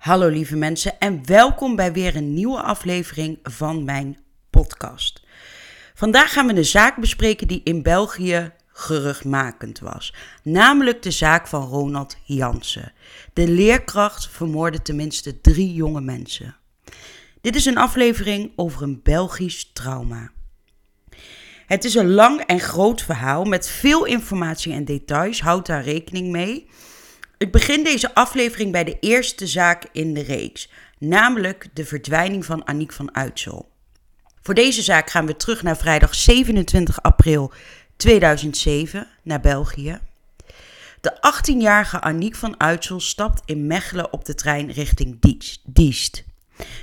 Hallo lieve mensen en welkom bij weer een nieuwe aflevering van mijn podcast. Vandaag gaan we een zaak bespreken die in België geruchtmakend was. Namelijk de zaak van Ronald Jansen. De leerkracht vermoordde tenminste drie jonge mensen. Dit is een aflevering over een Belgisch trauma. Het is een lang en groot verhaal met veel informatie en details. Houd daar rekening mee. Ik begin deze aflevering bij de eerste zaak in de reeks, namelijk de verdwijning van Aniek van Uitsel. Voor deze zaak gaan we terug naar vrijdag 27 april 2007 naar België. De 18-jarige Aniek van Uitsel stapt in Mechelen op de trein richting Diest.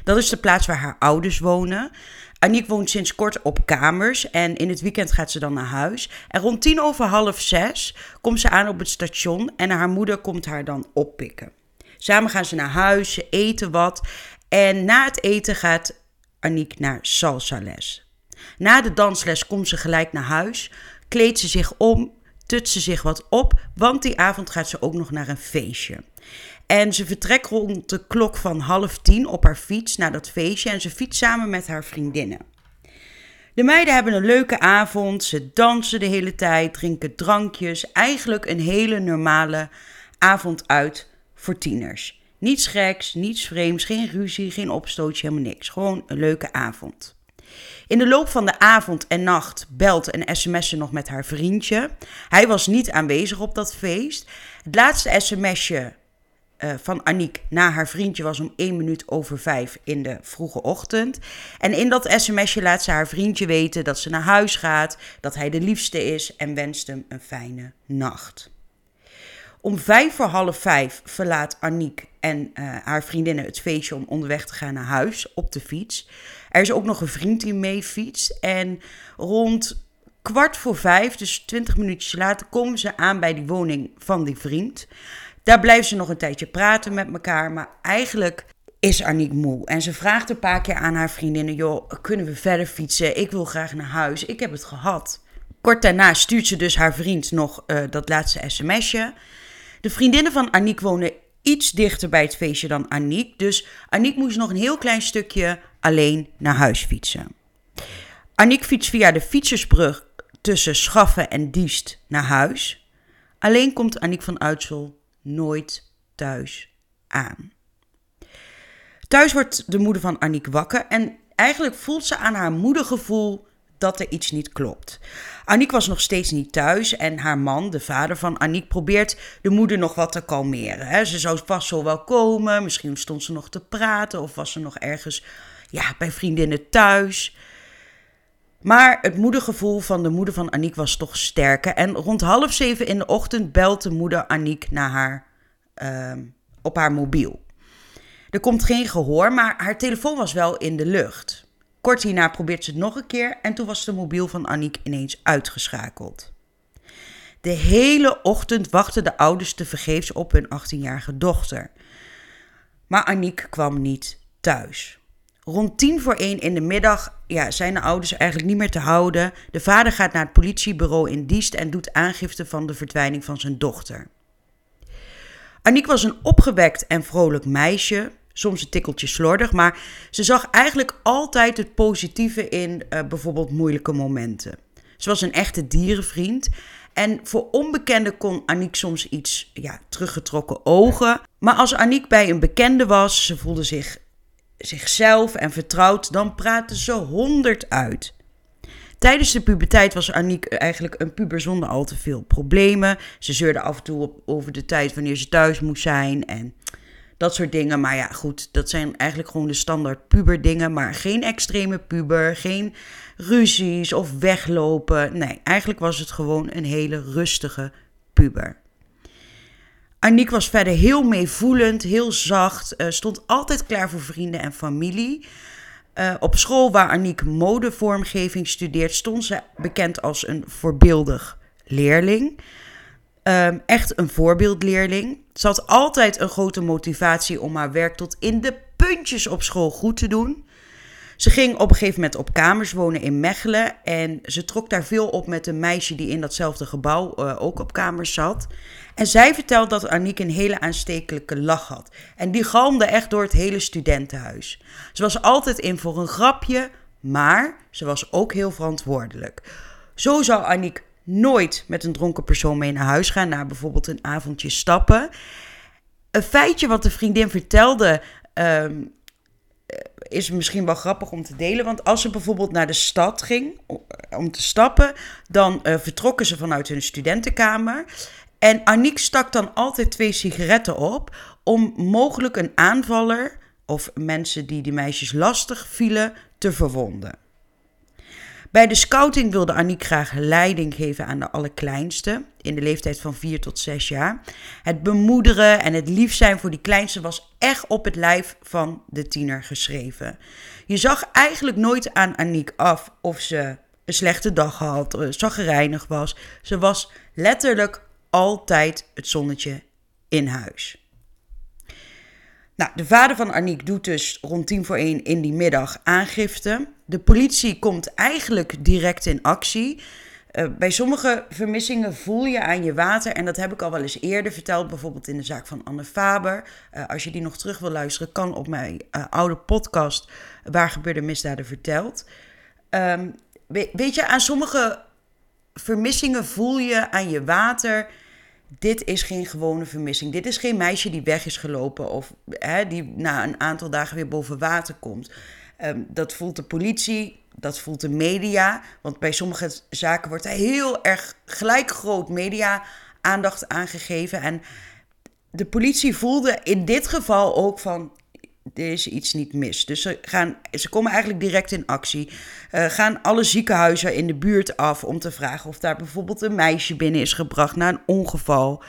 Dat is de plaats waar haar ouders wonen. Aniek woont sinds kort op kamers en in het weekend gaat ze dan naar huis. En rond tien over half zes komt ze aan op het station en haar moeder komt haar dan oppikken. Samen gaan ze naar huis, ze eten wat en na het eten gaat Aniek naar salsa les. Na de dansles komt ze gelijk naar huis, kleedt ze zich om, tut ze zich wat op, want die avond gaat ze ook nog naar een feestje. En ze vertrekt rond de klok van half tien op haar fiets naar dat feestje en ze fietst samen met haar vriendinnen. De meiden hebben een leuke avond, ze dansen de hele tijd, drinken drankjes. Eigenlijk een hele normale avond uit voor tieners. Niets geks, niets vreemds, geen ruzie, geen opstootje, helemaal niks. Gewoon een leuke avond. In de loop van de avond en nacht belt en sms'en nog met haar vriendje. Hij was niet aanwezig op dat feest. Het laatste sms'je uh, van Aniek naar haar vriendje was om 1 minuut over 5 in de vroege ochtend. En in dat sms'je laat ze haar vriendje weten dat ze naar huis gaat, dat hij de liefste is en wenst hem een fijne nacht. Om vijf voor half vijf verlaat Aniek en uh, haar vriendinnen het feestje om onderweg te gaan naar huis op de fiets. Er is ook nog een vriend die mee fietst. En rond kwart voor vijf, dus twintig minuutjes later, komen ze aan bij die woning van die vriend. Daar blijven ze nog een tijdje praten met elkaar. Maar eigenlijk is Aniek moe. En ze vraagt een paar keer aan haar vriendinnen: joh, kunnen we verder fietsen? Ik wil graag naar huis. Ik heb het gehad. Kort daarna stuurt ze dus haar vriend nog uh, dat laatste sms'je. De vriendinnen van Aniek wonen iets dichter bij het feestje dan Aniek. Dus Aniek moest nog een heel klein stukje alleen naar huis fietsen. Aniek fietst via de fietsersbrug tussen Schaffen en Diest naar huis. Alleen komt Aniek van Uitsel nooit thuis aan. Thuis wordt de moeder van Aniek wakker en eigenlijk voelt ze aan haar moedergevoel dat er iets niet klopt. Aniek was nog steeds niet thuis en haar man, de vader van Aniek, probeert de moeder nog wat te kalmeren. Ze zou vast zo wel komen, misschien stond ze nog te praten of was ze nog ergens ja, bij vriendinnen thuis. Maar het moedergevoel van de moeder van Aniek was toch sterker. En rond half zeven in de ochtend belt de moeder Aniek naar haar, uh, op haar mobiel. Er komt geen gehoor, maar haar telefoon was wel in de lucht. Kort hierna probeert ze het nog een keer en toen was de mobiel van Aniek ineens uitgeschakeld. De hele ochtend wachten de ouders tevergeefs op hun 18-jarige dochter. Maar Aniek kwam niet thuis. Rond tien voor één in de middag ja, zijn de ouders eigenlijk niet meer te houden. De vader gaat naar het politiebureau in Diest en doet aangifte van de verdwijning van zijn dochter. Aniek was een opgewekt en vrolijk meisje, soms een tikkeltje slordig, maar ze zag eigenlijk altijd het positieve in uh, bijvoorbeeld moeilijke momenten. Ze was een echte dierenvriend en voor onbekenden kon Aniek soms iets ja, teruggetrokken ogen. Maar als Aniek bij een bekende was, ze voelde zich zichzelf en vertrouwd, dan praatte ze honderd uit. Tijdens de puberteit was Aniek eigenlijk een puber zonder al te veel problemen. Ze zeurde af en toe op, over de tijd wanneer ze thuis moest zijn en dat soort dingen. Maar ja, goed, dat zijn eigenlijk gewoon de standaard puberdingen. Maar geen extreme puber, geen ruzies of weglopen. Nee, eigenlijk was het gewoon een hele rustige puber. Aniek was verder heel meevoelend, heel zacht, uh, stond altijd klaar voor vrienden en familie. Uh, op school waar Aniek modevormgeving studeert, stond ze bekend als een voorbeeldig leerling. Um, echt een voorbeeldleerling. Ze had altijd een grote motivatie om haar werk tot in de puntjes op school goed te doen. Ze ging op een gegeven moment op kamers wonen in Mechelen. En ze trok daar veel op met een meisje die in datzelfde gebouw uh, ook op kamers zat. En zij vertelt dat Aniek een hele aanstekelijke lach had. En die galmde echt door het hele studentenhuis. Ze was altijd in voor een grapje, maar ze was ook heel verantwoordelijk. Zo zou Aniek nooit met een dronken persoon mee naar huis gaan, naar bijvoorbeeld een avondje stappen. Een feitje wat de vriendin vertelde, um, is misschien wel grappig om te delen. Want als ze bijvoorbeeld naar de stad ging om te stappen, dan uh, vertrokken ze vanuit hun studentenkamer. En Aniek stak dan altijd twee sigaretten op om mogelijk een aanvaller of mensen die die meisjes lastig vielen te verwonden. Bij de scouting wilde Aniek graag leiding geven aan de allerkleinste, in de leeftijd van 4 tot 6 jaar. Het bemoederen en het lief zijn voor die kleinste was echt op het lijf van de tiener geschreven. Je zag eigenlijk nooit aan Aniek af of ze een slechte dag had, eh, zaggerijnig was. Ze was letterlijk altijd het zonnetje in huis. Nou, de vader van Aniek doet dus rond tien voor één in die middag aangifte. De politie komt eigenlijk direct in actie. Uh, bij sommige vermissingen voel je aan je water, en dat heb ik al wel eens eerder verteld, bijvoorbeeld in de zaak van Anne Faber. Uh, als je die nog terug wil luisteren, kan op mijn uh, oude podcast Waar gebeurde misdaden verteld. Um, weet je, aan sommige vermissingen voel je aan je water dit is geen gewone vermissing. Dit is geen meisje die weg is gelopen of hè, die na een aantal dagen weer boven water komt. Um, dat voelt de politie, dat voelt de media. Want bij sommige zaken wordt er heel erg gelijk groot media-aandacht aangegeven. En de politie voelde in dit geval ook van er is iets niet mis. Dus ze, gaan, ze komen eigenlijk direct in actie. Uh, gaan alle ziekenhuizen in de buurt af om te vragen of daar bijvoorbeeld een meisje binnen is gebracht na een ongeval.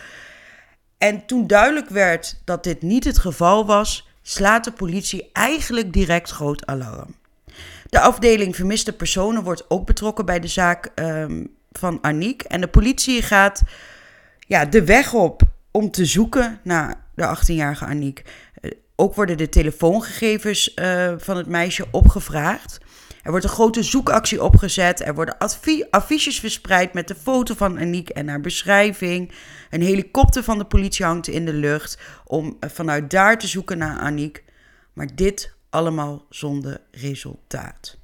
En toen duidelijk werd dat dit niet het geval was, slaat de politie eigenlijk direct groot alarm. De afdeling vermiste personen wordt ook betrokken bij de zaak um, van Aniek. En de politie gaat ja, de weg op om te zoeken naar de 18-jarige Aniek. Ook worden de telefoongegevens uh, van het meisje opgevraagd. Er wordt een grote zoekactie opgezet. Er worden affiches verspreid met de foto van Aniek en haar beschrijving. Een helikopter van de politie hangt in de lucht om eh, vanuit daar te zoeken naar Aniek. Maar dit allemaal zonder resultaat.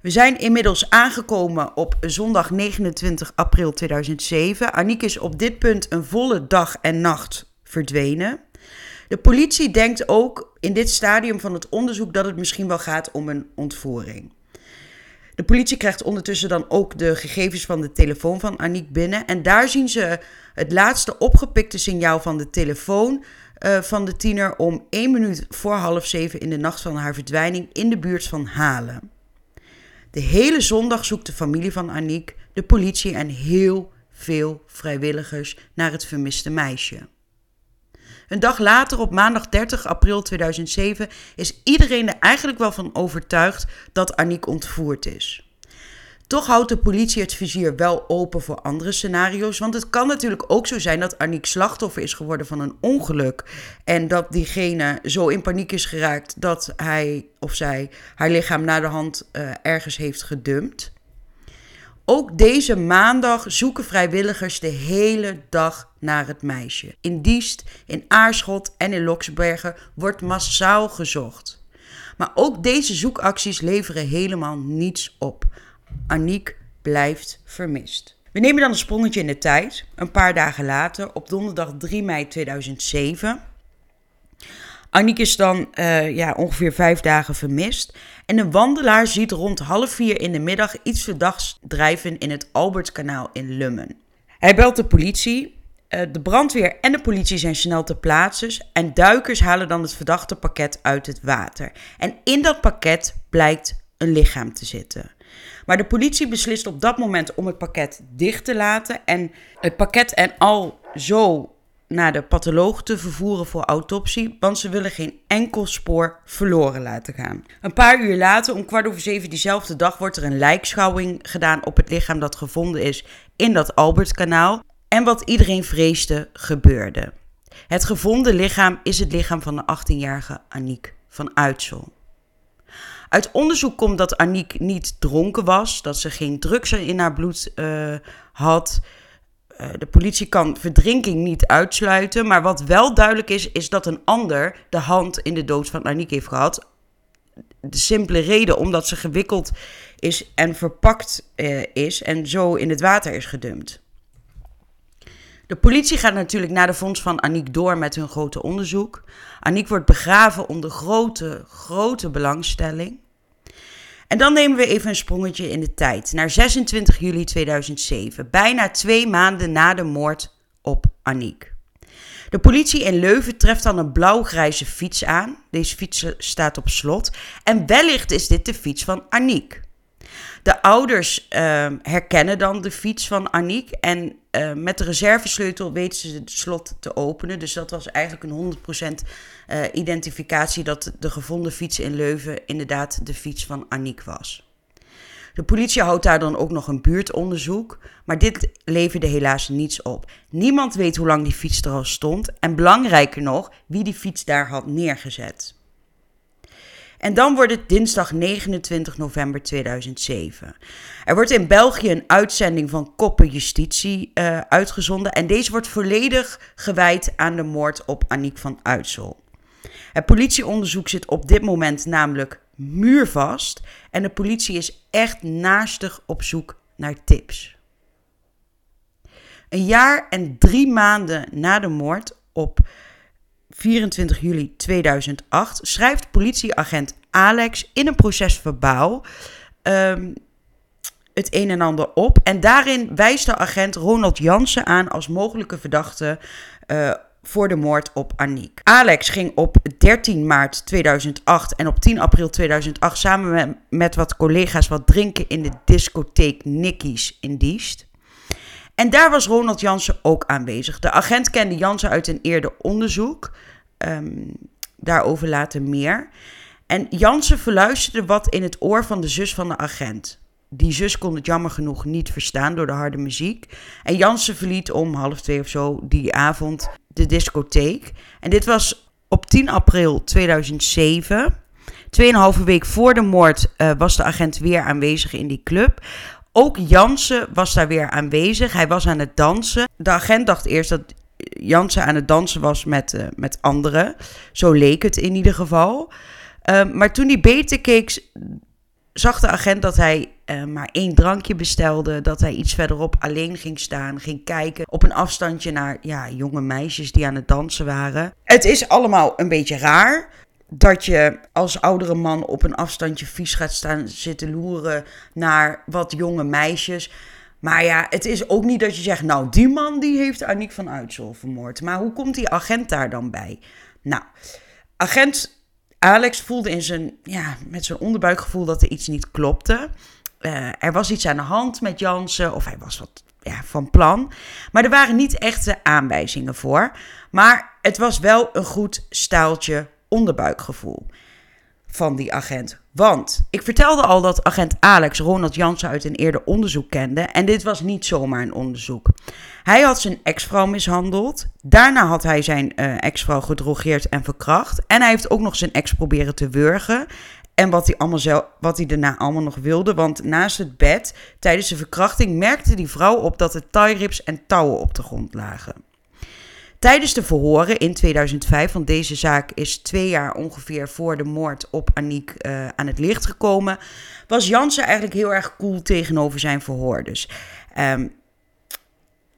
We zijn inmiddels aangekomen op zondag 29 april 2007. Aniek is op dit punt een volle dag en nacht verdwenen. De politie denkt ook in dit stadium van het onderzoek dat het misschien wel gaat om een ontvoering. De politie krijgt ondertussen dan ook de gegevens van de telefoon van Aniek binnen. En daar zien ze het laatste opgepikte signaal van de telefoon uh, van de tiener om één minuut voor half zeven in de nacht van haar verdwijning in de buurt van Halen. De hele zondag zoekt de familie van Aniek, de politie en heel veel vrijwilligers naar het vermiste meisje. Een dag later, op maandag 30 april 2007, is iedereen er eigenlijk wel van overtuigd dat Aniek ontvoerd is. Toch houdt de politie het vizier wel open voor andere scenario's. Want het kan natuurlijk ook zo zijn dat Aniek slachtoffer is geworden van een ongeluk. En dat diegene zo in paniek is geraakt dat hij of zij haar lichaam naar de hand uh, ergens heeft gedumpt. Ook deze maandag zoeken vrijwilligers de hele dag naar het meisje. In Diest, in Aarschot en in Loksbergen wordt massaal gezocht. Maar ook deze zoekacties leveren helemaal niets op. Aniek blijft vermist. We nemen dan een sprongetje in de tijd. Een paar dagen later, op donderdag 3 mei 2007. Aniek is dan uh, ja, ongeveer vijf dagen vermist. En een wandelaar ziet rond half vier in de middag iets verdachts drijven in het Albertkanaal in Lummen. Hij belt de politie. Uh, de brandweer en de politie zijn snel te plaatsen. En duikers halen dan het verdachte pakket uit het water. En in dat pakket blijkt een lichaam te zitten. Maar de politie beslist op dat moment om het pakket dicht te laten. En het pakket en al zo naar de patholoog te vervoeren voor autopsie, want ze willen geen enkel spoor verloren laten gaan. Een paar uur later, om kwart over zeven diezelfde dag, wordt er een lijkschouwing gedaan op het lichaam dat gevonden is in dat Albertkanaal. En wat iedereen vreesde, gebeurde. Het gevonden lichaam is het lichaam van de 18-jarige Aniek van Uitsel. Uit onderzoek komt dat Aniek niet dronken was, dat ze geen drugs in haar bloed uh, had. Uh, de politie kan verdrinking niet uitsluiten, maar wat wel duidelijk is, is dat een ander de hand in de dood van Aniek heeft gehad. De simpele reden omdat ze gewikkeld is en verpakt uh, is en zo in het water is gedumpt. De politie gaat natuurlijk naar de fonds van Aniek door met hun grote onderzoek. Aniek wordt begraven onder grote, grote belangstelling. En dan nemen we even een sprongetje in de tijd, naar 26 juli 2007, bijna twee maanden na de moord op Aniek. De politie in Leuven treft dan een blauw-grijze fiets aan. Deze fiets staat op slot. En wellicht is dit de fiets van Aniek. De ouders uh, herkennen dan de fiets van Aniek en uh, met de reservesleutel weten ze het slot te openen. Dus dat was eigenlijk een 100% uh, eh, identificatie dat de gevonden fiets in Leuven inderdaad de fiets van Aniek was. De politie houdt daar dan ook nog een buurtonderzoek, maar dit leverde helaas niets op. Niemand weet hoe lang die fiets er al stond en belangrijker nog, wie die fiets daar had neergezet. En dan wordt het dinsdag 29 november 2007. Er wordt in België een uitzending van Koppen Justitie uh, uitgezonden. En deze wordt volledig gewijd aan de moord op Aniek van Uitsel. Het politieonderzoek zit op dit moment namelijk muurvast. En de politie is echt naastig op zoek naar tips. Een jaar en drie maanden na de moord op 24 juli 2008 schrijft politieagent Alex in een proces verbaal um, het een en ander op. En daarin wijst de agent Ronald Jansen aan als mogelijke verdachte uh, voor de moord op Aniek. Alex ging op 13 maart 2008 en op 10 april 2008 samen met, met wat collega's wat drinken in de discotheek Nicky's in Diest. En daar was Ronald Jansen ook aanwezig. De agent kende Jansen uit een eerder onderzoek. Um, daarover later meer. En Jansen verluisterde wat in het oor van de zus van de agent. Die zus kon het jammer genoeg niet verstaan door de harde muziek. En Jansen verliet om half twee of zo die avond de discotheek. En dit was op 10 april 2007. Tweeënhalve week voor de moord uh, was de agent weer aanwezig in die club. Ook Jansen was daar weer aanwezig. Hij was aan het dansen. De agent dacht eerst dat Jansen aan het dansen was met, uh, met anderen. Zo leek het in ieder geval. Uh, maar toen hij beter keek, zag de agent dat hij uh, maar één drankje bestelde. Dat hij iets verderop alleen ging staan, ging kijken op een afstandje naar ja, jonge meisjes die aan het dansen waren. Het is allemaal een beetje raar dat je als oudere man op een afstandje vies gaat staan zitten loeren naar wat jonge meisjes. Maar ja, het is ook niet dat je zegt, nou, die man die heeft Aniek van Uitsel vermoord. Maar hoe komt die agent daar dan bij? Nou, agent Alex voelde in zijn, ja, met zijn onderbuikgevoel dat er iets niet klopte. Uh, er was iets aan de hand met Jansen, of hij was wat ja, van plan. Maar er waren niet echte aanwijzingen voor. Maar het was wel een goed staaltje onderbuikgevoel van die agent. Want ik vertelde al dat agent Alex Ronald Jansen uit een eerder onderzoek kende. En dit was niet zomaar een onderzoek. Hij had zijn ex-vrouw mishandeld. Daarna had hij zijn uh, ex-vrouw gedrogeerd en verkracht. En hij heeft ook nog zijn ex proberen te wurgen. En wat hij, allemaal zelf, wat hij daarna allemaal nog wilde. Want naast het bed, tijdens de verkrachting, merkte die vrouw op dat er tie en touwen op de grond lagen. Tijdens de verhoren in 2005, want deze zaak is twee jaar ongeveer voor de moord op Aniek uh, aan het licht gekomen, was Jansen eigenlijk heel erg cool tegenover zijn verhoorders. Um,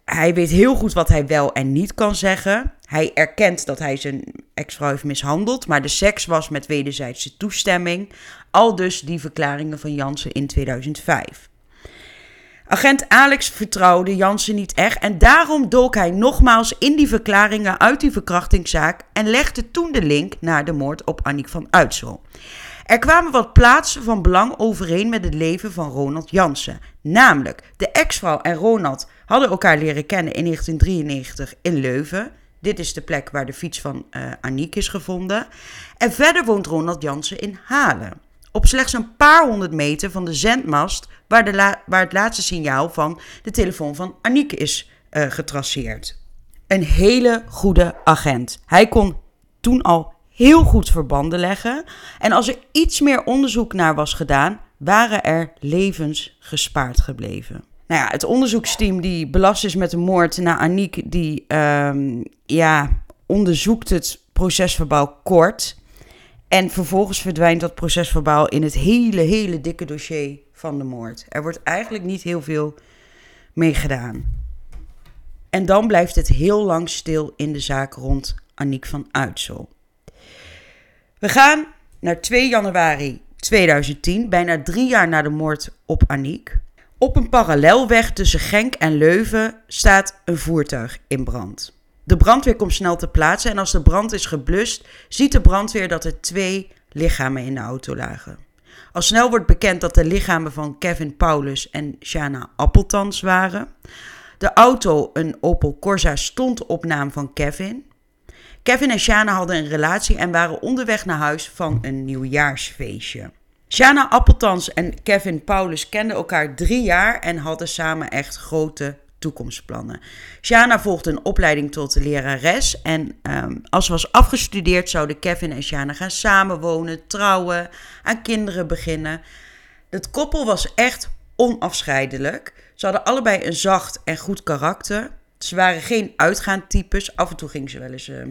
hij weet heel goed wat hij wel en niet kan zeggen. Hij erkent dat hij zijn ex-vrouw heeft mishandeld, maar de seks was met wederzijdse toestemming. Al dus die verklaringen van Jansen in 2005. Agent Alex vertrouwde Jansen niet echt en daarom dook hij nogmaals in die verklaringen uit die verkrachtingszaak en legde toen de link naar de moord op Annick van Uitsel. Er kwamen wat plaatsen van belang overeen met het leven van Ronald Jansen. Namelijk, de ex-vrouw en Ronald hadden elkaar leren kennen in 1993 in Leuven. Dit is de plek waar de fiets van uh, Aniek is gevonden. En verder woont Ronald Jansen in Halen. Op slechts een paar honderd meter van de zendmast waar, de waar het laatste signaal van de telefoon van Aniek is uh, getraceerd. Een hele goede agent. Hij kon toen al heel goed verbanden leggen. En als er iets meer onderzoek naar was gedaan, waren er levens gespaard gebleven. Nou ja, het onderzoeksteam die belast is met de moord naar Aniek, die ehm, ja, onderzoekt het procesverbaal kort. En vervolgens verdwijnt dat procesverbaal in het hele, hele dikke dossier van de moord. Er wordt eigenlijk niet heel veel mee gedaan. En dan blijft het heel lang stil in de zaak rond Aniek van Uitsel. We gaan naar 2 januari 2010, bijna drie jaar na de moord op Aniek. Op een parallelweg tussen Genk en Leuven staat een voertuig in brand. De brandweer komt snel te plaatsen en als de brand is geblust, ziet de brandweer dat er twee lichamen in de auto lagen. Al snel wordt bekend dat de lichamen van Kevin Paulus en Shana Appeltans waren. De auto, een Opel Corsa, stond op naam van Kevin. Kevin en Shana hadden een relatie en waren onderweg naar huis van een nieuwjaarsfeestje. Shana Appeltans en Kevin Paulus kenden elkaar drie jaar en hadden samen echt grote toekomstplannen. Shana volgde een opleiding tot lerares en um, als ze was afgestudeerd zouden Kevin en Shana gaan samenwonen, trouwen, aan kinderen beginnen. Het koppel was echt onafscheidelijk. Ze hadden allebei een zacht en goed karakter. Ze waren geen uitgaantypes. Af en toe gingen ze wel eens uh,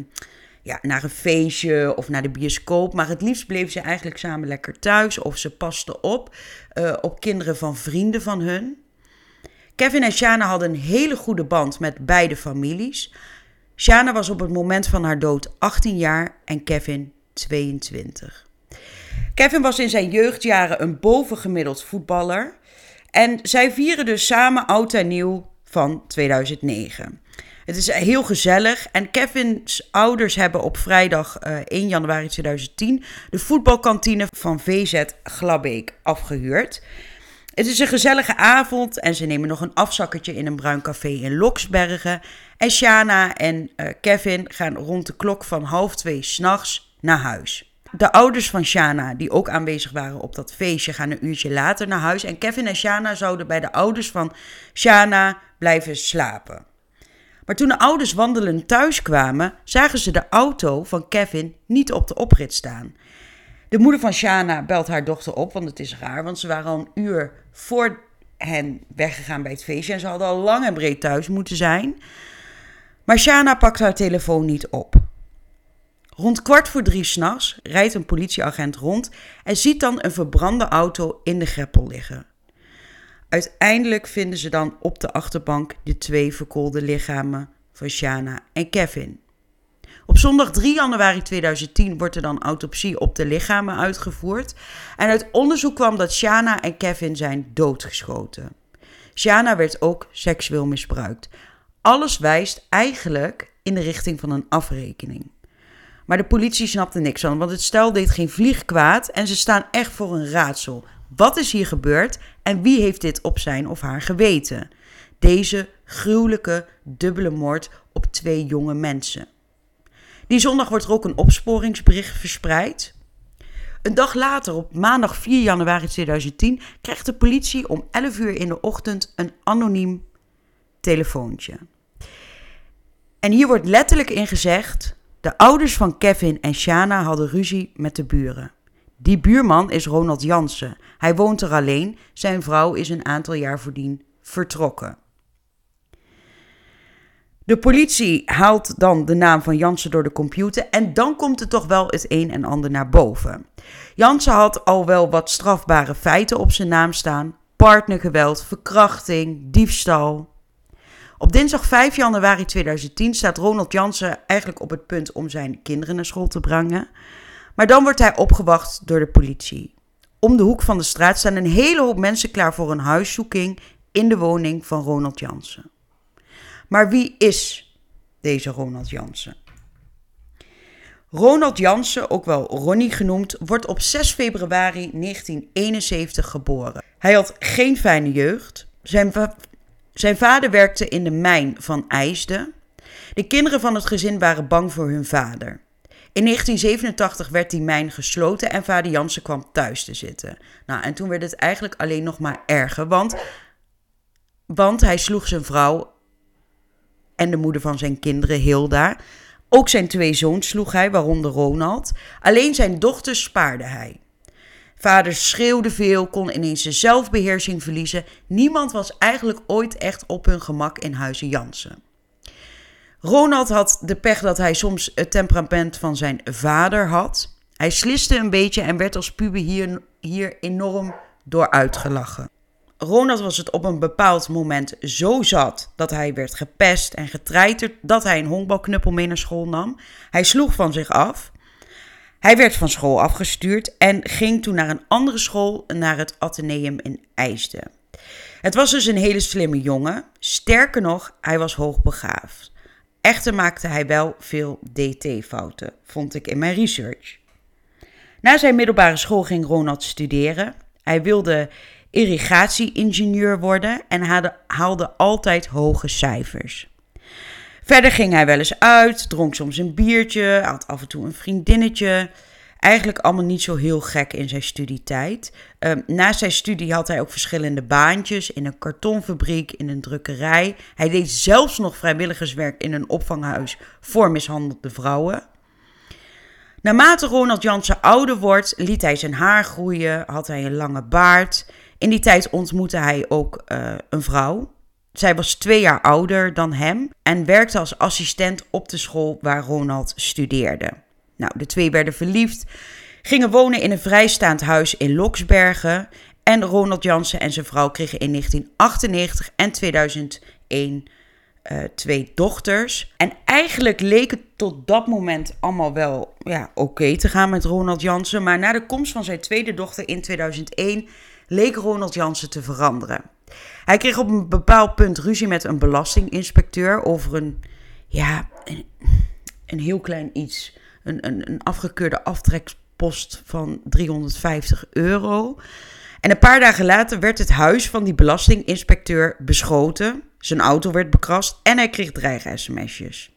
ja, naar een feestje of naar de bioscoop. Maar het liefst bleven ze eigenlijk samen lekker thuis. Of ze pasten op uh, op kinderen van vrienden van hun. Kevin en Shana hadden een hele goede band met beide families. Shana was op het moment van haar dood 18 jaar en Kevin 22. Kevin was in zijn jeugdjaren een bovengemiddeld voetballer. En zij vieren dus samen oud en nieuw van 2009. Het is heel gezellig. En Kevin's ouders hebben op vrijdag uh, eh, 1 januari 2010 de voetbalkantine van VZ Glabbeek afgehuurd. Het is een gezellige avond en ze nemen nog een afzakkertje in een bruin café in Loksbergen. En Shana en uh, Kevin gaan rond de klok van half twee s'nachts naar huis. De ouders van Shana, die ook aanwezig waren op dat feestje, gaan een uurtje later naar huis. En Kevin en Shana zouden bij de ouders van Shana blijven slapen. Maar toen de ouders wandelend thuis kwamen, zagen ze de auto van Kevin niet op de oprit staan. De moeder van Shana belt haar dochter op, want het is raar, want ze waren al een uur voor hen weggegaan bij het feestje en ze hadden al lang en breed thuis moeten zijn. Maar Shana pakt haar telefoon niet op. Rond kwart voor drie s'nachts rijdt een politieagent rond en ziet dan een verbrande auto in de greppel liggen. Uiteindelijk vinden ze dan op de achterbank de twee verkoolde lichamen van Shana en Kevin. Op zondag 3 januari 2010 wordt er dan autopsie op de lichamen uitgevoerd. En uit onderzoek kwam dat Shana en Kevin zijn doodgeschoten. Shana werd ook seksueel misbruikt. Alles wijst eigenlijk in de richting van een afrekening. Maar de politie snapte niks van, want het stel deed geen vlieg kwaad en ze staan echt voor een raadsel. Wat is hier gebeurd en wie heeft dit op zijn of haar geweten? Deze gruwelijke dubbele moord op twee jonge mensen. Die zondag wordt er ook een opsporingsbericht verspreid. Een dag later, op maandag 4 januari 2010, krijgt de politie om 11 uur in de ochtend een anoniem telefoontje. En hier wordt letterlijk in gezegd: de ouders van Kevin en Shana hadden ruzie met de buren. Die buurman is Ronald Jansen. Hij woont er alleen. Zijn vrouw is een aantal jaar voordien vertrokken. De politie haalt dan de naam van Jansen door de computer en dan komt er toch wel het een en ander naar boven. Jansen had al wel wat strafbare feiten op zijn naam staan: partnergeweld, verkrachting, diefstal. Op dinsdag 5 januari 2010 staat Ronald Jansen eigenlijk op het punt om zijn kinderen naar school te brengen. Maar dan wordt hij opgewacht door de politie. Om de hoek van de straat staan een hele hoop mensen klaar voor een huiszoeking in de woning van Ronald Jansen. Maar wie is deze Ronald Jansen? Ronald Jansen, ook wel Ronnie genoemd, wordt op 6 februari 1971 geboren. Hij had geen fijne jeugd. Zijn, zijn vader werkte in de mijn van IJsden. De kinderen van het gezin waren bang voor hun vader. In 1987 werd die mijn gesloten en vader Jansen kwam thuis te zitten. Nou, en toen werd het eigenlijk alleen nog maar erger, want, want hij sloeg zijn vrouw en de moeder van zijn kinderen, Hilda, Ook zijn twee zoons sloeg hij, waaronder Ronald. Alleen zijn dochters spaarde hij. Vader schreeuwde veel, kon ineens de zelfbeheersing verliezen. Niemand was eigenlijk ooit echt op hun gemak in huizen Jansen. Ronald had de pech dat hij soms het temperament van zijn vader had. Hij sliste een beetje en werd als puber hier, hier enorm door uitgelachen. Ronald was het op een bepaald moment zo zat dat hij werd gepest en getreiterd dat hij een honkbalknuppel mee naar school nam. Hij sloeg van zich af. Hij werd van school afgestuurd en ging toen naar een andere school, naar het Atheneum in IJsden. Het was dus een hele slimme jongen. Sterker nog, hij was hoogbegaafd. Echter maakte hij wel veel DT-fouten, vond ik in mijn research. Na zijn middelbare school ging Ronald studeren. Hij wilde irrigatie-ingenieur worden en haalde altijd hoge cijfers. Verder ging hij wel eens uit, dronk soms een biertje, had af en toe een vriendinnetje. Eigenlijk allemaal niet zo heel gek in zijn studietijd. Um, naast zijn studie had hij ook verschillende baantjes in een kartonfabriek, in een drukkerij. Hij deed zelfs nog vrijwilligerswerk in een opvanghuis voor mishandelde vrouwen. Naarmate Ronald Jansen ouder wordt, liet hij zijn haar groeien, had hij een lange baard. In die tijd ontmoette hij ook uh, een vrouw. Zij was twee jaar ouder dan hem en werkte als assistent op de school waar Ronald studeerde. Nou, de twee werden verliefd, gingen wonen in een vrijstaand huis in Loksbergen. En Ronald Jansen en zijn vrouw kregen in 1998 en 2001 uh, twee dochters. En eigenlijk leek het tot dat moment allemaal wel ja, oké te gaan met Ronald Jansen. Maar na de komst van zijn tweede dochter in 2001 leek Ronald Jansen te veranderen. Hij kreeg op een bepaald punt ruzie met een belastinginspecteur over een, ja, een, heel klein iets. Een, een, een afgekeurde aftrekpost van 350 euro. En een paar dagen later werd het huis van die belastinginspecteur beschoten. Zijn auto werd bekrast en hij kreeg dreig-sms'jes.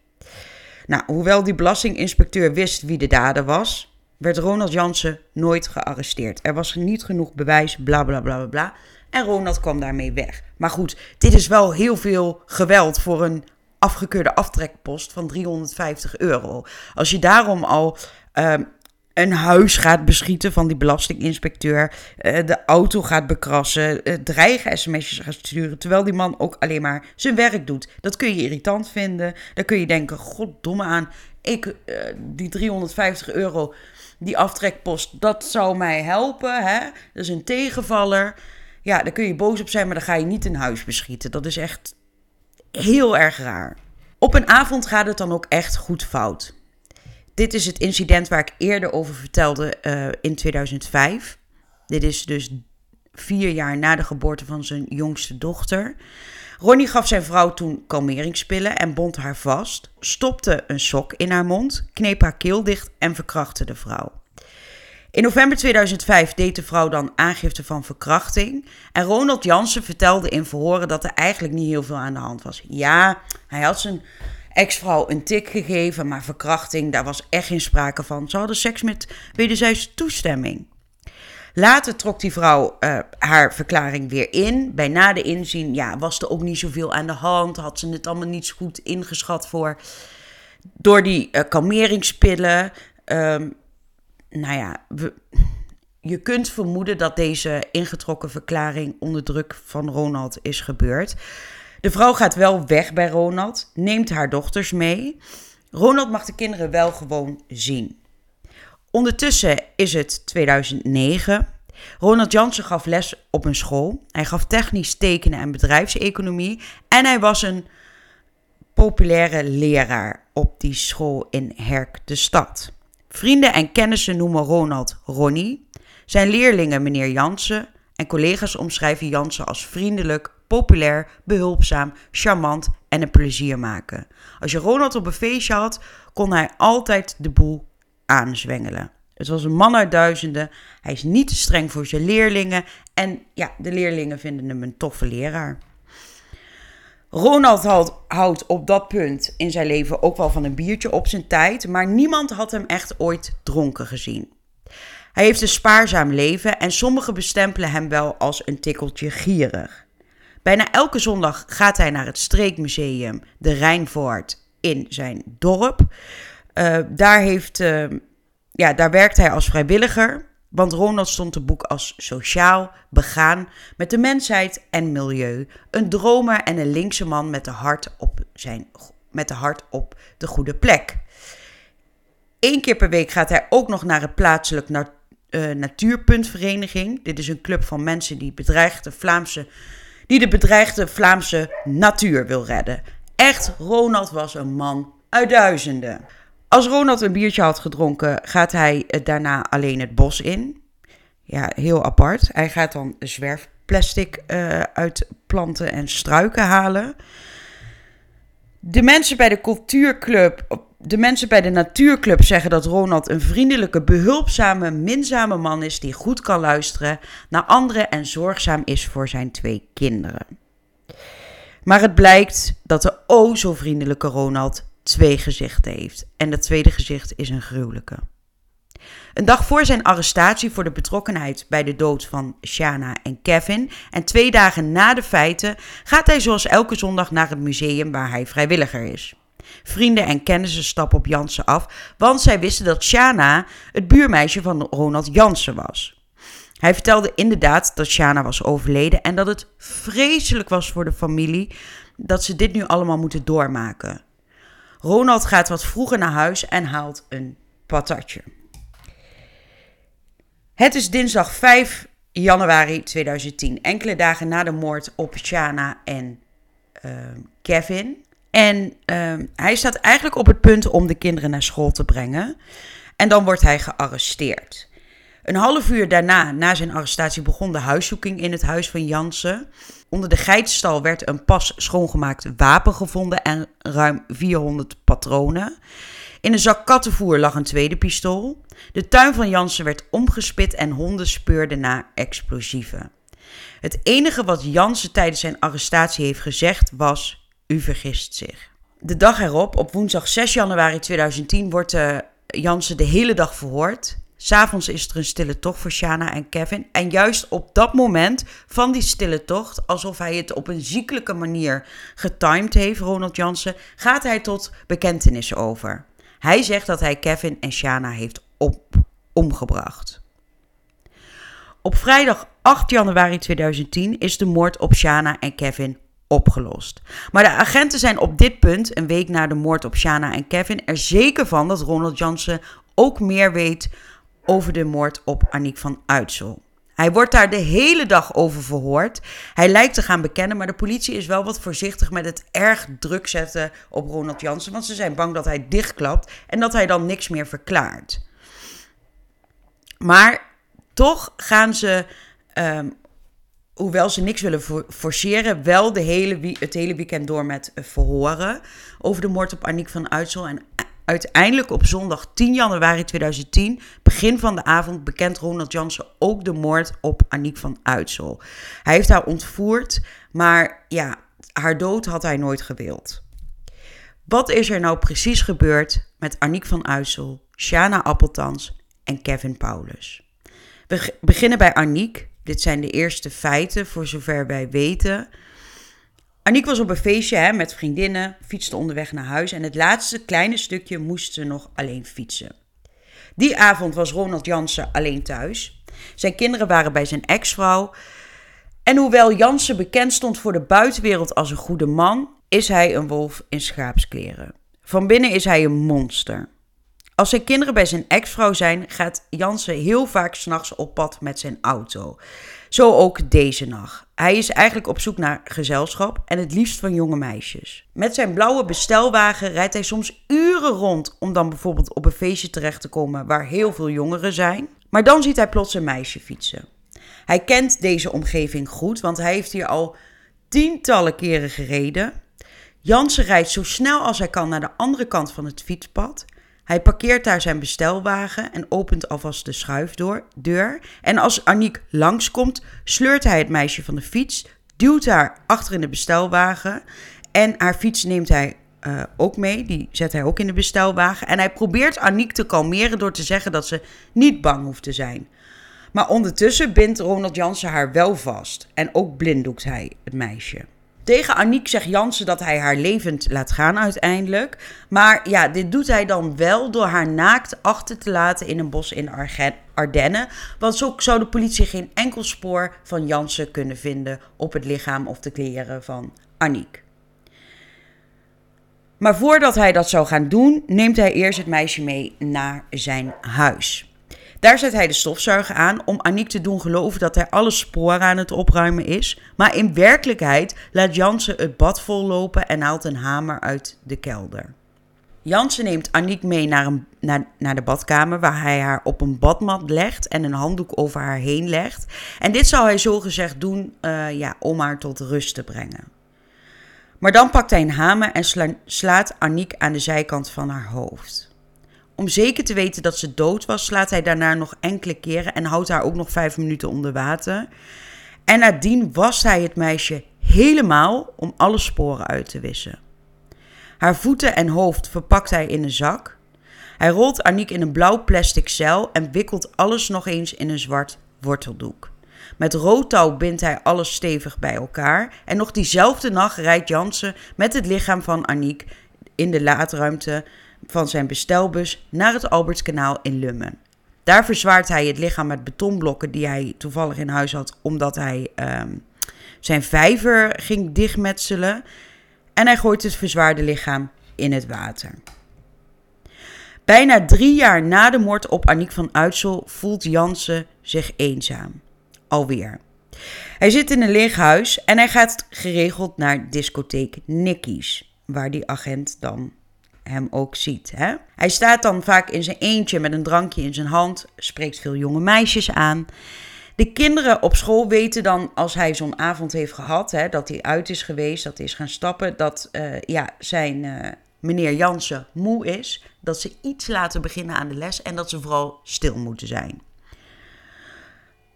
Nou, hoewel die belastinginspecteur wist wie de dader was, werd Ronald Jansen nooit gearresteerd. Er was niet genoeg bewijs, bla bla bla bla. En Ronald kwam daarmee weg. Maar goed, dit is wel heel veel geweld voor een afgekeurde aftrekpost van 350 euro. Als je daarom al uh, een huis gaat beschieten van die belastinginspecteur, uh, de auto gaat bekrassen, uh, dreigen sms'jes gaat sturen, terwijl die man ook alleen maar zijn werk doet. Dat kun je irritant vinden. Dan kun je denken, goddomme aan, ik, uh, die 350 euro, die aftrekpost, dat zou mij helpen. Hè? Dat is een tegenvaller. Ja, daar kun je boos op zijn, maar dan ga je niet een huis beschieten. Dat is echt heel erg raar. Op een avond gaat het dan ook echt goed fout. Dit is het incident waar ik eerder over vertelde uh, in 2005. Dit is dus vier jaar na de geboorte van zijn jongste dochter. Ronnie gaf zijn vrouw toen kalmeringspillen en bond haar vast, stopte een sok in haar mond, kneep haar keel dicht en verkrachtte de vrouw. In november 2005 deed de vrouw dan aangifte van verkrachting. En Ronald Jansen vertelde in verhoren dat er eigenlijk niet heel veel aan de hand was. Ja, hij had zijn ex-vrouw een tik gegeven, maar verkrachting, daar was echt geen sprake van. Ze hadden seks met wederzijdse toestemming. Later trok die vrouw uh, haar verklaring weer in. Bij na de inzien ja, was er ook niet zoveel aan de hand. Had ze het allemaal niet zo goed ingeschat voor. Door die uh, kalmeringspillen. Um, nou ja, je kunt vermoeden dat deze ingetrokken verklaring onder druk van Ronald is gebeurd. De vrouw gaat wel weg bij Ronald, neemt haar dochters mee. Ronald mag de kinderen wel gewoon zien. Ondertussen is het 2009. Ronald Jansen gaf les op een school. Hij gaf technisch tekenen en bedrijfseconomie. En hij was een populaire leraar op die school in Herk de Stad. Vrienden en kennissen noemen Ronald Ronnie. Zijn leerlingen meneer Jansen en collega's omschrijven Jansen als vriendelijk, populair, behulpzaam, charmant en een plezier maken. Als je Ronald op een feestje had, kon hij altijd de boel aanzwengelen. Het was een man uit duizenden. Hij is niet te streng voor zijn leerlingen. En ja, de leerlingen vinden hem een toffe leraar. Ronald houdt op dat punt in zijn leven ook wel van een biertje op zijn tijd, maar niemand had hem echt ooit dronken gezien. Hij heeft een spaarzaam leven en sommigen bestempelen hem wel als een tikkeltje gierig. Bijna elke zondag gaat hij naar het streekmuseum, de Rijnvoort, in zijn dorp. Uh, daar, heeft, uh, ja, daar werkt hij als vrijwilliger. Want Ronald stond te boek als sociaal, begaan met de mensheid en milieu. Een dromer en een linkse man met de hart op, zijn, met de, hart op de goede plek. Eén keer per week gaat hij ook nog naar het plaatselijk uh, natuurpuntvereniging. Dit is een club van mensen die, bedreigde Vlaamse, die de bedreigde Vlaamse natuur wil redden. Echt, Ronald was een man uit duizenden. Als Ronald een biertje had gedronken, gaat hij daarna alleen het bos in. Ja, heel apart. Hij gaat dan zwerfplastic uh, uit planten en struiken halen. De mensen bij de cultuurclub, de mensen bij de natuurclub zeggen dat Ronald een vriendelijke, behulpzame, minzame man is die goed kan luisteren naar anderen en zorgzaam is voor zijn twee kinderen. Maar het blijkt dat de o zo vriendelijke Ronald twee gezichten heeft. En dat tweede gezicht is een gruwelijke. Een dag voor zijn arrestatie voor de betrokkenheid bij de dood van Shana en Kevin en twee dagen na de feiten gaat hij zoals elke zondag naar het museum waar hij vrijwilliger is. Vrienden en kennissen stappen op Jansen af, want zij wisten dat Shana het buurmeisje van Ronald Jansen was. Hij vertelde inderdaad dat Shana was overleden en dat het vreselijk was voor de familie dat ze dit nu allemaal moeten doormaken. Ronald gaat wat vroeger naar huis en haalt een patatje. Het is dinsdag 5 januari 2010, enkele dagen na de moord op Shana en uh, Kevin. En uh, hij staat eigenlijk op het punt om de kinderen naar school te brengen. En dan wordt hij gearresteerd. Een half uur daarna, na zijn arrestatie, begon de huiszoeking in het huis van Jansen. Onder de geitstal werd een pas schoongemaakt wapen gevonden en ruim 400 patronen. In een zak kattenvoer lag een tweede pistool. De tuin van Jansen werd omgespit en honden speurden naar explosieven. Het enige wat Jansen tijdens zijn arrestatie heeft gezegd was: U vergist zich. De dag erop, op woensdag 6 januari 2010, wordt uh, Jansen de hele dag verhoord. S'avonds is er een stille tocht voor Shana en Kevin. En juist op dat moment van die stille tocht, alsof hij het op een ziekelijke manier getimed heeft, Ronald Jansen, gaat hij tot bekentenissen over. Hij zegt dat hij Kevin en Shana heeft op, omgebracht. Op vrijdag 8 januari 2010 is de moord op Shana en Kevin opgelost. Maar de agenten zijn op dit punt, een week na de moord op Shana en Kevin, er zeker van dat Ronald Jansen ook meer weet over de moord op Aniek van Uitsel. Hij wordt daar de hele dag over verhoord. Hij lijkt te gaan bekennen, maar de politie is wel wat voorzichtig met het erg druk zetten op Ronald Jansen. Want ze zijn bang dat hij dichtklapt en dat hij dan niks meer verklaart. Maar toch gaan ze, um, hoewel ze niks willen forceren, wel de hele, het hele weekend door met verhoren over de moord op Aniek van Uitsel. En Uiteindelijk op zondag 10 januari 2010, begin van de avond, bekent Ronald Jansen ook de moord op Aniek van Uitsel. Hij heeft haar ontvoerd, maar ja, haar dood had hij nooit gewild. Wat is er nou precies gebeurd met Aniek van Uitsel, Shana Appeltans en Kevin Paulus? We beginnen bij Aniek. Dit zijn de eerste feiten, voor zover wij weten. Aniek was op een feestje hè, met vriendinnen, fietste onderweg naar huis en het laatste kleine stukje moest ze nog alleen fietsen. Die avond was Ronald Jansen alleen thuis. Zijn kinderen waren bij zijn ex-vrouw. En hoewel Jansen bekend stond voor de buitenwereld als een goede man, is hij een wolf in schaapskleren. Van binnen is hij een monster. Als zijn kinderen bij zijn ex-vrouw zijn, gaat Jansen heel vaak s'nachts op pad met zijn auto. Zo ook deze nacht. Hij is eigenlijk op zoek naar gezelschap en het liefst van jonge meisjes. Met zijn blauwe bestelwagen rijdt hij soms uren rond om dan bijvoorbeeld op een feestje terecht te komen waar heel veel jongeren zijn. Maar dan ziet hij plots een meisje fietsen. Hij kent deze omgeving goed, want hij heeft hier al tientallen keren gereden. Jansen rijdt zo snel als hij kan naar de andere kant van het fietspad. Hij parkeert daar zijn bestelwagen en opent alvast de schuifdeur. En als Aniek langskomt, sleurt hij het meisje van de fiets, duwt haar achter in de bestelwagen. En haar fiets neemt hij uh, ook mee. Die zet hij ook in de bestelwagen. En hij probeert Aniek te kalmeren door te zeggen dat ze niet bang hoeft te zijn. Maar ondertussen bindt Ronald Jansen haar wel vast. En ook blinddoekt hij het meisje. Tegen Aniek zegt Jansen dat hij haar levend laat gaan uiteindelijk. Maar ja, dit doet hij dan wel door haar naakt achter te laten in een bos in Ardennen. Want zo zou de politie geen enkel spoor van Jansen kunnen vinden op het lichaam of de kleren van Aniek. Maar voordat hij dat zou gaan doen, neemt hij eerst het meisje mee naar zijn huis. Daar zet hij de stofzuiger aan om Aniek te doen geloven dat hij alle sporen aan het opruimen is. Maar in werkelijkheid laat Jansen het bad vollopen en haalt een hamer uit de kelder. Jansen neemt Aniek mee naar, een, naar, naar de badkamer, waar hij haar op een badmat legt en een handdoek over haar heen legt. En dit zou hij zogezegd doen uh, ja, om haar tot rust te brengen. Maar dan pakt hij een hamer en slaat Aniek aan de zijkant van haar hoofd. Om zeker te weten dat ze dood was, slaat hij daarna nog enkele keren en houdt haar ook nog vijf minuten onder water. En nadien wast hij het meisje helemaal om alle sporen uit te wissen. Haar voeten en hoofd verpakt hij in een zak. Hij rolt Aniek in een blauw plastic cel en wikkelt alles nog eens in een zwart worteldoek. Met rood touw bindt hij alles stevig bij elkaar. En nog diezelfde nacht rijdt Jansen met het lichaam van Aniek in de laadruimte van zijn bestelbus naar het Albertskanaal in Lummen. Daar verzwaart hij het lichaam met betonblokken die hij toevallig in huis had, omdat hij ehm, zijn vijver ging dichtmetselen. En hij gooit het verzwaarde lichaam in het water. Bijna drie jaar na de moord op Aniek van Uitsel voelt Jansen zich eenzaam. Alweer. Hij zit in een leeg huis en hij gaat geregeld naar discotheek Nicky's, waar die agent dan hem ook ziet. Hè? Hij staat dan vaak in zijn eentje met een drankje in zijn hand, spreekt veel jonge meisjes aan. De kinderen op school weten dan, als hij zo'n avond heeft gehad, hè, dat hij uit is geweest, dat hij is gaan stappen, dat uh, ja, zijn uh, meneer Jansen moe is, dat ze iets laten beginnen aan de les en dat ze vooral stil moeten zijn.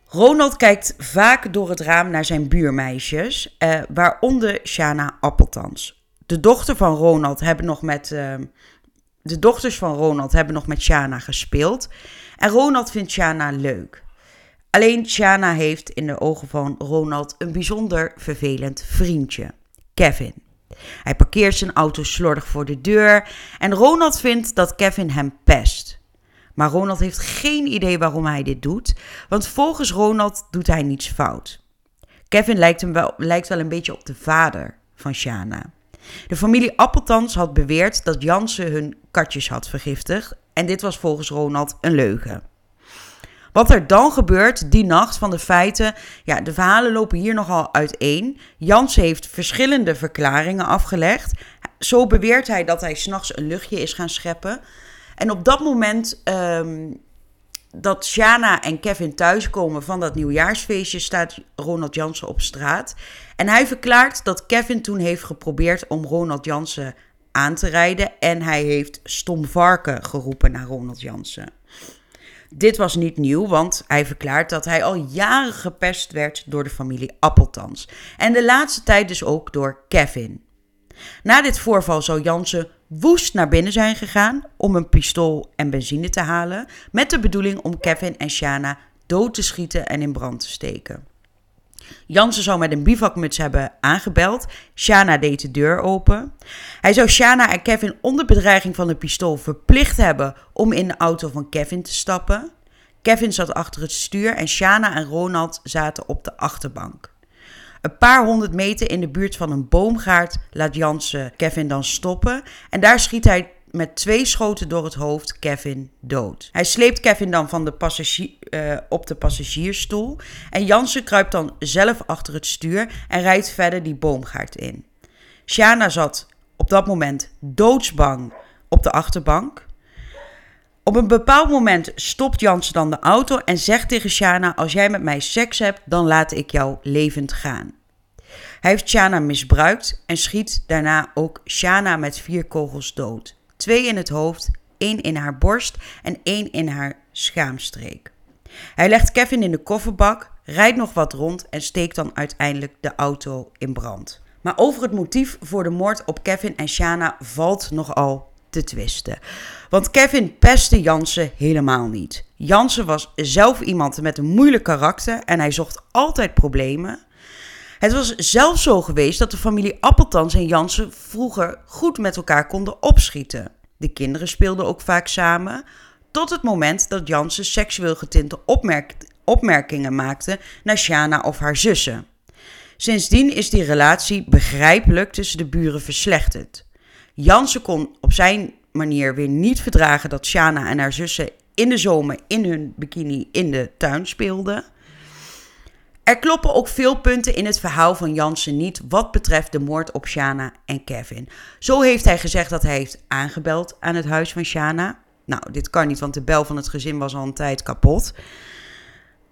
Ronald kijkt vaak door het raam naar zijn buurmeisjes, uh, waaronder Shana Appeltans de dochter van Ronald hebben nog met. Ehm, de dochters van Ronald hebben nog met Shana gespeeld. En Ronald vindt Shana leuk. Alleen Shana heeft in de ogen van Ronald een bijzonder vervelend vriendje, Kevin. Hij parkeert zijn auto slordig voor de deur en Ronald vindt dat Kevin hem pest. Maar Ronald heeft geen idee waarom hij dit doet, want volgens Ronald doet hij niets fout. Kevin lijkt, hem wel, lijkt wel een beetje op de vader van Shana. De familie Appeltans had beweerd dat Jansen hun katjes had vergiftigd en dit was volgens Ronald een leugen. Wat er dan gebeurt die nacht van de feiten, ja, de verhalen lopen hier nogal uiteen. Jansen heeft verschillende verklaringen afgelegd. Zo beweert hij dat hij s'nachts een luchtje is gaan scheppen. En op dat moment um, dat Shana en Kevin thuiskomen van dat nieuwjaarsfeestje, staat Ronald Jansen op straat. En hij verklaart dat Kevin toen heeft geprobeerd om Ronald Jansen aan te rijden. En hij heeft stom varken geroepen naar Ronald Jansen. Dit was niet nieuw, want hij verklaart dat hij al jaren gepest werd door de familie Appeltans. En de laatste tijd dus ook door Kevin. Na dit voorval zou Jansen woest naar binnen zijn gegaan om een pistool en benzine te halen, met de bedoeling om Kevin en Shana dood te schieten en in brand te steken. Jansen zou met een bivakmuts hebben aangebeld. Shana deed de deur open. Hij zou Shana en Kevin onder bedreiging van een pistool verplicht hebben om in de auto van Kevin te stappen. Kevin zat achter het stuur en Shana en Ronald zaten op de achterbank. Een paar honderd meter in de buurt van een boomgaard laat Jansen Kevin dan stoppen. En daar schiet hij met twee schoten door het hoofd Kevin dood. Hij sleept Kevin dan van de passagier, uh, op de passagiersstoel. En Jansen kruipt dan zelf achter het stuur en rijdt verder die boomgaard in. Shana zat op dat moment doodsbang op de achterbank. Op een bepaald moment stopt Jansen dan de auto en zegt tegen Shana: Als jij met mij seks hebt, dan laat ik jou levend gaan. Hij heeft Shana misbruikt en schiet daarna ook Shana met vier kogels dood. Twee in het hoofd, één in haar borst en één in haar schaamstreek. Hij legt Kevin in de kofferbak, rijdt nog wat rond en steekt dan uiteindelijk de auto in brand. Maar over het motief voor de moord op Kevin en Shana valt nogal te twisten. Want Kevin pestte Jansen helemaal niet. Jansen was zelf iemand met een moeilijk karakter en hij zocht altijd problemen. Het was zelfs zo geweest dat de familie Appeltans en Jansen vroeger goed met elkaar konden opschieten. De kinderen speelden ook vaak samen, tot het moment dat Jansen seksueel getinte opmerkingen maakte naar Shana of haar zussen. Sindsdien is die relatie begrijpelijk tussen de buren verslechterd. Jansen kon op zijn manier weer niet verdragen dat Shana en haar zussen in de zomer in hun bikini in de tuin speelden. Er kloppen ook veel punten in het verhaal van Jansen niet wat betreft de moord op Shana en Kevin. Zo heeft hij gezegd dat hij heeft aangebeld aan het huis van Shana. Nou, dit kan niet, want de bel van het gezin was al een tijd kapot.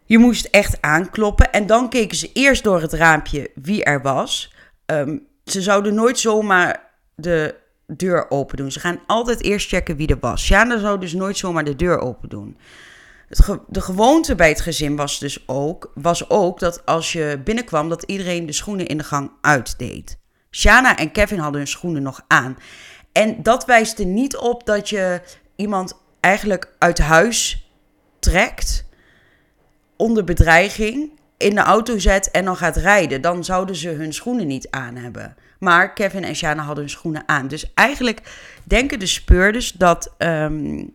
Je moest echt aankloppen en dan keken ze eerst door het raampje wie er was. Ehm, ze zouden nooit zomaar de deur open doen. Ze gaan altijd eerst checken wie er was. Shana zou dus nooit zomaar de deur open doen. De gewoonte bij het gezin was dus ook, was ook dat als je binnenkwam, dat iedereen de schoenen in de gang uitdeed. Shana en Kevin hadden hun schoenen nog aan. En dat wijst er niet op dat je iemand eigenlijk uit huis trekt onder bedreiging in de auto zet en dan gaat rijden. Dan zouden ze hun schoenen niet aan hebben. Maar Kevin en Shana hadden hun schoenen aan. Dus eigenlijk denken de speurders dat um,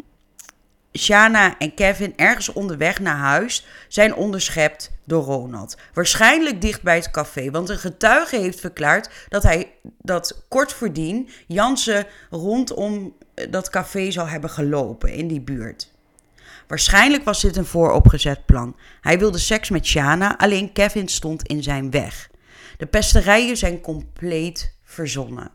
Shana en Kevin ergens onderweg naar huis zijn onderschept door Ronald. Waarschijnlijk dicht bij het café, want een getuige heeft verklaard dat hij dat kort voordien Jansen rondom dat café zou hebben gelopen in die buurt. Waarschijnlijk was dit een vooropgezet plan. Hij wilde seks met Shana, alleen Kevin stond in zijn weg. De pesterijen zijn compleet verzonnen.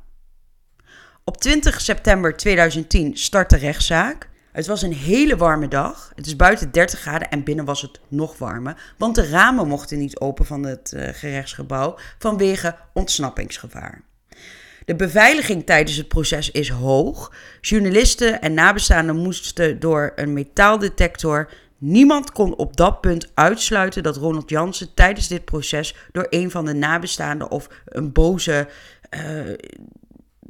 Op 20 september 2010 start de rechtszaak. Het was een hele warme dag. Het is buiten 30 graden en binnen was het nog warmer. Want de ramen mochten niet open van het uh, gerechtsgebouw vanwege ontsnappingsgevaar. De beveiliging tijdens het proces is hoog. Journalisten en nabestaanden moesten door een metaaldetector Niemand kon op dat punt uitsluiten dat Ronald Jansen tijdens dit proces door een van de nabestaanden of een boze uh,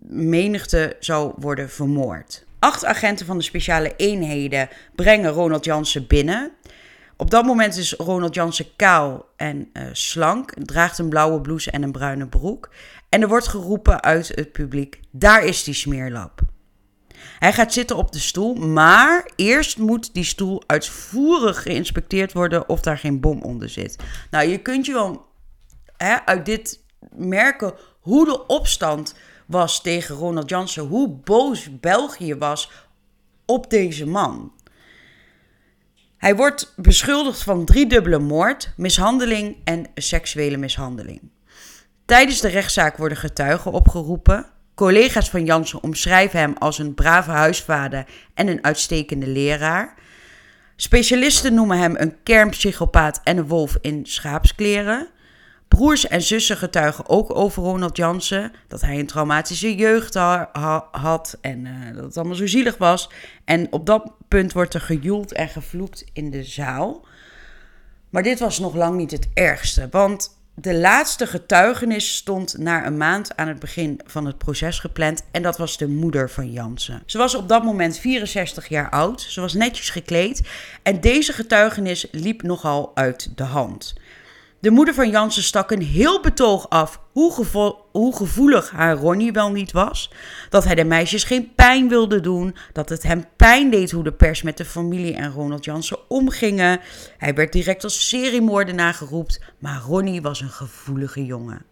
menigte zou worden vermoord. Acht agenten van de speciale eenheden brengen Ronald Jansen binnen. Op dat moment is Ronald Jansen kaal en uh, slank, draagt een blauwe blouse en een bruine broek. En er wordt geroepen uit het publiek: daar is die smeerlap. Hij gaat zitten op de stoel, maar eerst moet die stoel uitvoerig geïnspecteerd worden of daar geen bom onder zit. Nou, je kunt je wel hè, uit dit merken hoe de opstand was tegen Ronald Jansen, hoe boos België was op deze man. Hij wordt beschuldigd van driedubbele moord, mishandeling en seksuele mishandeling. Tijdens de rechtszaak worden getuigen opgeroepen. Collega's van Jansen omschrijven hem als een brave huisvader en een uitstekende leraar. Specialisten noemen hem een kernpsychopaat en een wolf in schaapskleren. Broers en zussen getuigen ook over Ronald Jansen. Dat hij een traumatische jeugd had en uh, dat het allemaal zo zielig was. En op dat punt wordt er gejoeld en gevloekt in de zaal. Maar dit was nog lang niet het ergste. Want de laatste getuigenis stond na een maand aan het begin van het proces gepland. En dat was de moeder van Jansen. Ze was op dat moment 64 jaar oud. Ze was netjes gekleed. En deze getuigenis liep nogal uit de hand. De moeder van Jansen stak een heel betoog af hoe, gevoelig haar Ronnie wel niet was. Dat hij de meisjes geen pijn wilde doen. Dat het hem pijn deed hoe de pers met de familie en Ronald Jansen omgingen. Hij werd direct als seriemoordenaar geroepen. Maar Ronnie was een gevoelige jongen.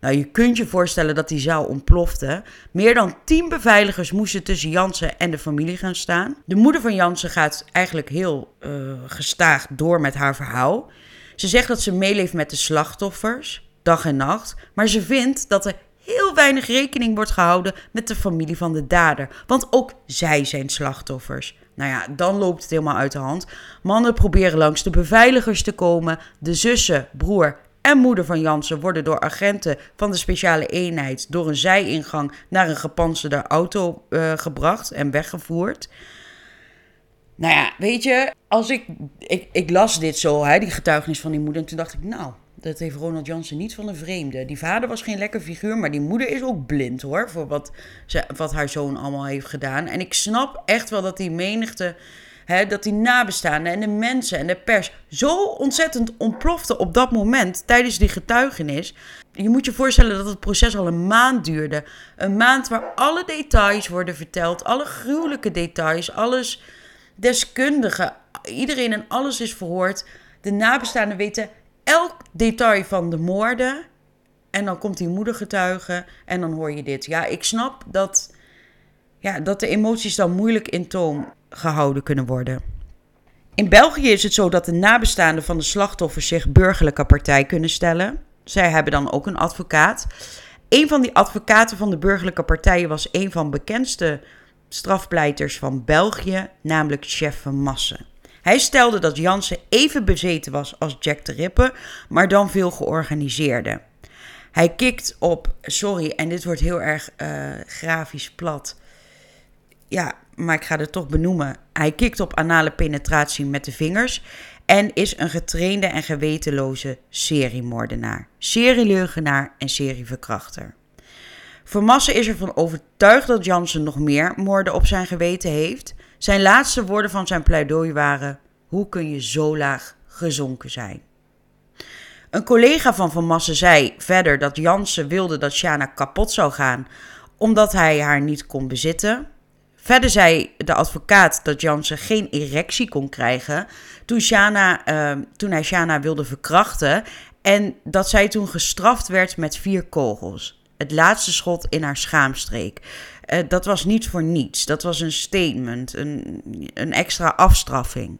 Nou, je kunt je voorstellen dat die zaal ontplofte. Meer dan tien beveiligers moesten tussen Jansen en de familie gaan staan. De moeder van Jansen gaat eigenlijk heel uh, gestaag door met haar verhaal. Ze zegt dat ze meeleeft met de slachtoffers, dag en nacht, maar ze vindt dat er heel weinig rekening wordt gehouden met de familie van de dader, want ook zij zijn slachtoffers. Nou ja, dan loopt het helemaal uit de hand. Mannen proberen langs de beveiligers te komen. De zussen, broer en moeder van Jansen worden door agenten van de speciale eenheid door een zijingang naar een gepantserde auto uh, gebracht en weggevoerd. Nou ja, weet je, als ik, ik, ik las dit zo, hè, die getuigenis van die moeder. En toen dacht ik, nou, dat heeft Ronald Jansen niet van een vreemde. Die vader was geen lekker figuur, maar die moeder is ook blind hoor. Voor wat, ze, wat haar zoon allemaal heeft gedaan. En ik snap echt wel dat die menigte Hè, dat die nabestaanden en de mensen en de pers zo ontzettend ontplofte op dat moment tijdens die getuigenis. Je moet je voorstellen dat het proces al een maand duurde. Een maand waar alle details worden verteld, alle gruwelijke details, alles deskundigen, iedereen en alles is verhoord. De nabestaanden weten elk detail van de moorden. En dan komt die moeder getuigen en dan hoor je dit. Ja, ik snap dat, ja, dat de emoties dan moeilijk in toom gehouden kunnen worden. In België is het zo dat de nabestaanden van de slachtoffers zich burgerlijke partij kunnen stellen. Zij hebben dan ook een advocaat. Een van die advocaten van de burgerlijke partijen was een van bekendste strafpleiters van België, namelijk Chef van Massen. Hij stelde dat Jansen even bezeten was als Jack de Ripper, maar dan veel georganiseerder. Hij kikt op, sorry, en dit wordt heel erg uh, grafisch plat. Ja, maar ik ga het toch benoemen. Hij kikt op anale penetratie met de vingers en is een getrainde en gewetenloze seriemoordenaar, serieleugenaar en serieverkrachter. Vermassen is ervan overtuigd dat Jansen nog meer moorden op zijn geweten heeft. Zijn laatste woorden van zijn pleidooi waren: Hoe kun je zo laag gezonken zijn? Een collega van Van Massen zei verder dat Jansen wilde dat Shana kapot zou gaan omdat hij haar niet kon bezitten. Verder zei de advocaat dat Jansen geen erectie kon krijgen toen, Shana, uh, toen hij Shana wilde verkrachten en dat zij toen gestraft werd met vier kogels. Het laatste schot in haar schaamstreek. Uh, dat was niet voor niets. Dat was een statement, een, een extra afstraffing.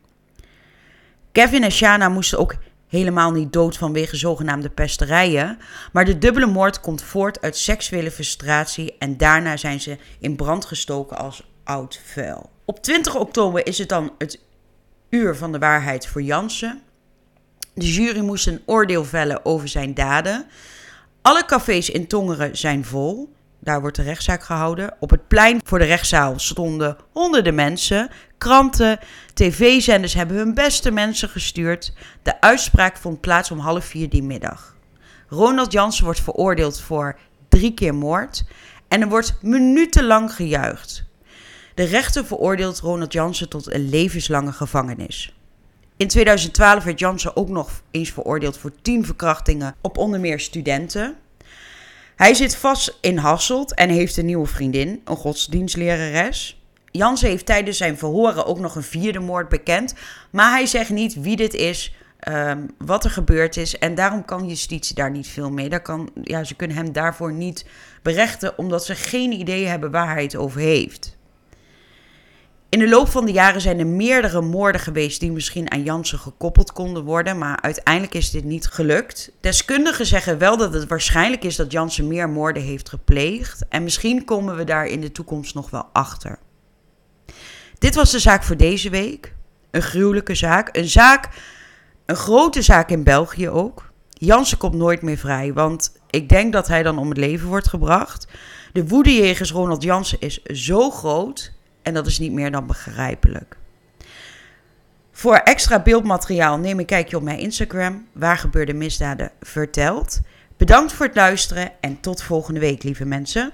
Kevin en Shana moesten ook helemaal niet dood vanwege zogenaamde pesterijen. Maar de dubbele moord komt voort uit seksuele frustratie en daarna zijn ze in brand gestoken als oud vuil. Op 20 oktober is het dan het uur van de waarheid voor Jansen. De jury moest een oordeel vellen over zijn daden. Alle cafés in Tongeren zijn vol. Daar wordt de rechtszaak gehouden. Op het plein voor de rechtszaal stonden honderden mensen. Kranten, tv-zenders hebben hun beste mensen gestuurd. De uitspraak vond plaats om half vier die middag. Ronald Jansen wordt veroordeeld voor drie keer moord. En er wordt minutenlang gejuicht. De rechter veroordeelt Ronald Jansen tot een levenslange gevangenis. In 2012 werd Jansen ook nog eens veroordeeld voor tien verkrachtingen op onder meer studenten. Hij zit vast in Hasselt en heeft een nieuwe vriendin, een godsdienstlerares. Jansen heeft tijdens zijn verhoren ook nog een vierde moord bekend, maar hij zegt niet wie dit is, um, wat er gebeurd is en daarom kan justitie daar niet veel mee. Daar kan, ja, ze kunnen hem daarvoor niet berechten omdat ze geen idee hebben waar hij het over heeft. In de loop van de jaren zijn er meerdere moorden geweest die misschien aan Jansen gekoppeld konden worden, maar uiteindelijk is dit niet gelukt. Deskundigen zeggen wel dat het waarschijnlijk is dat Jansen meer moorden heeft gepleegd en misschien komen we daar in de toekomst nog wel achter. Dit was de zaak voor deze week. Een gruwelijke zaak. Een zaak, een grote zaak in België ook. Jansen komt nooit meer vrij, want ik denk dat hij dan om het leven wordt gebracht. De woedejegers Ronald Jansen is zo groot en dat is niet meer dan begrijpelijk. Voor extra beeldmateriaal neem een kijkje op mijn Instagram, waar gebeurde misdaden verteld. Bedankt voor het luisteren en tot volgende week, lieve mensen.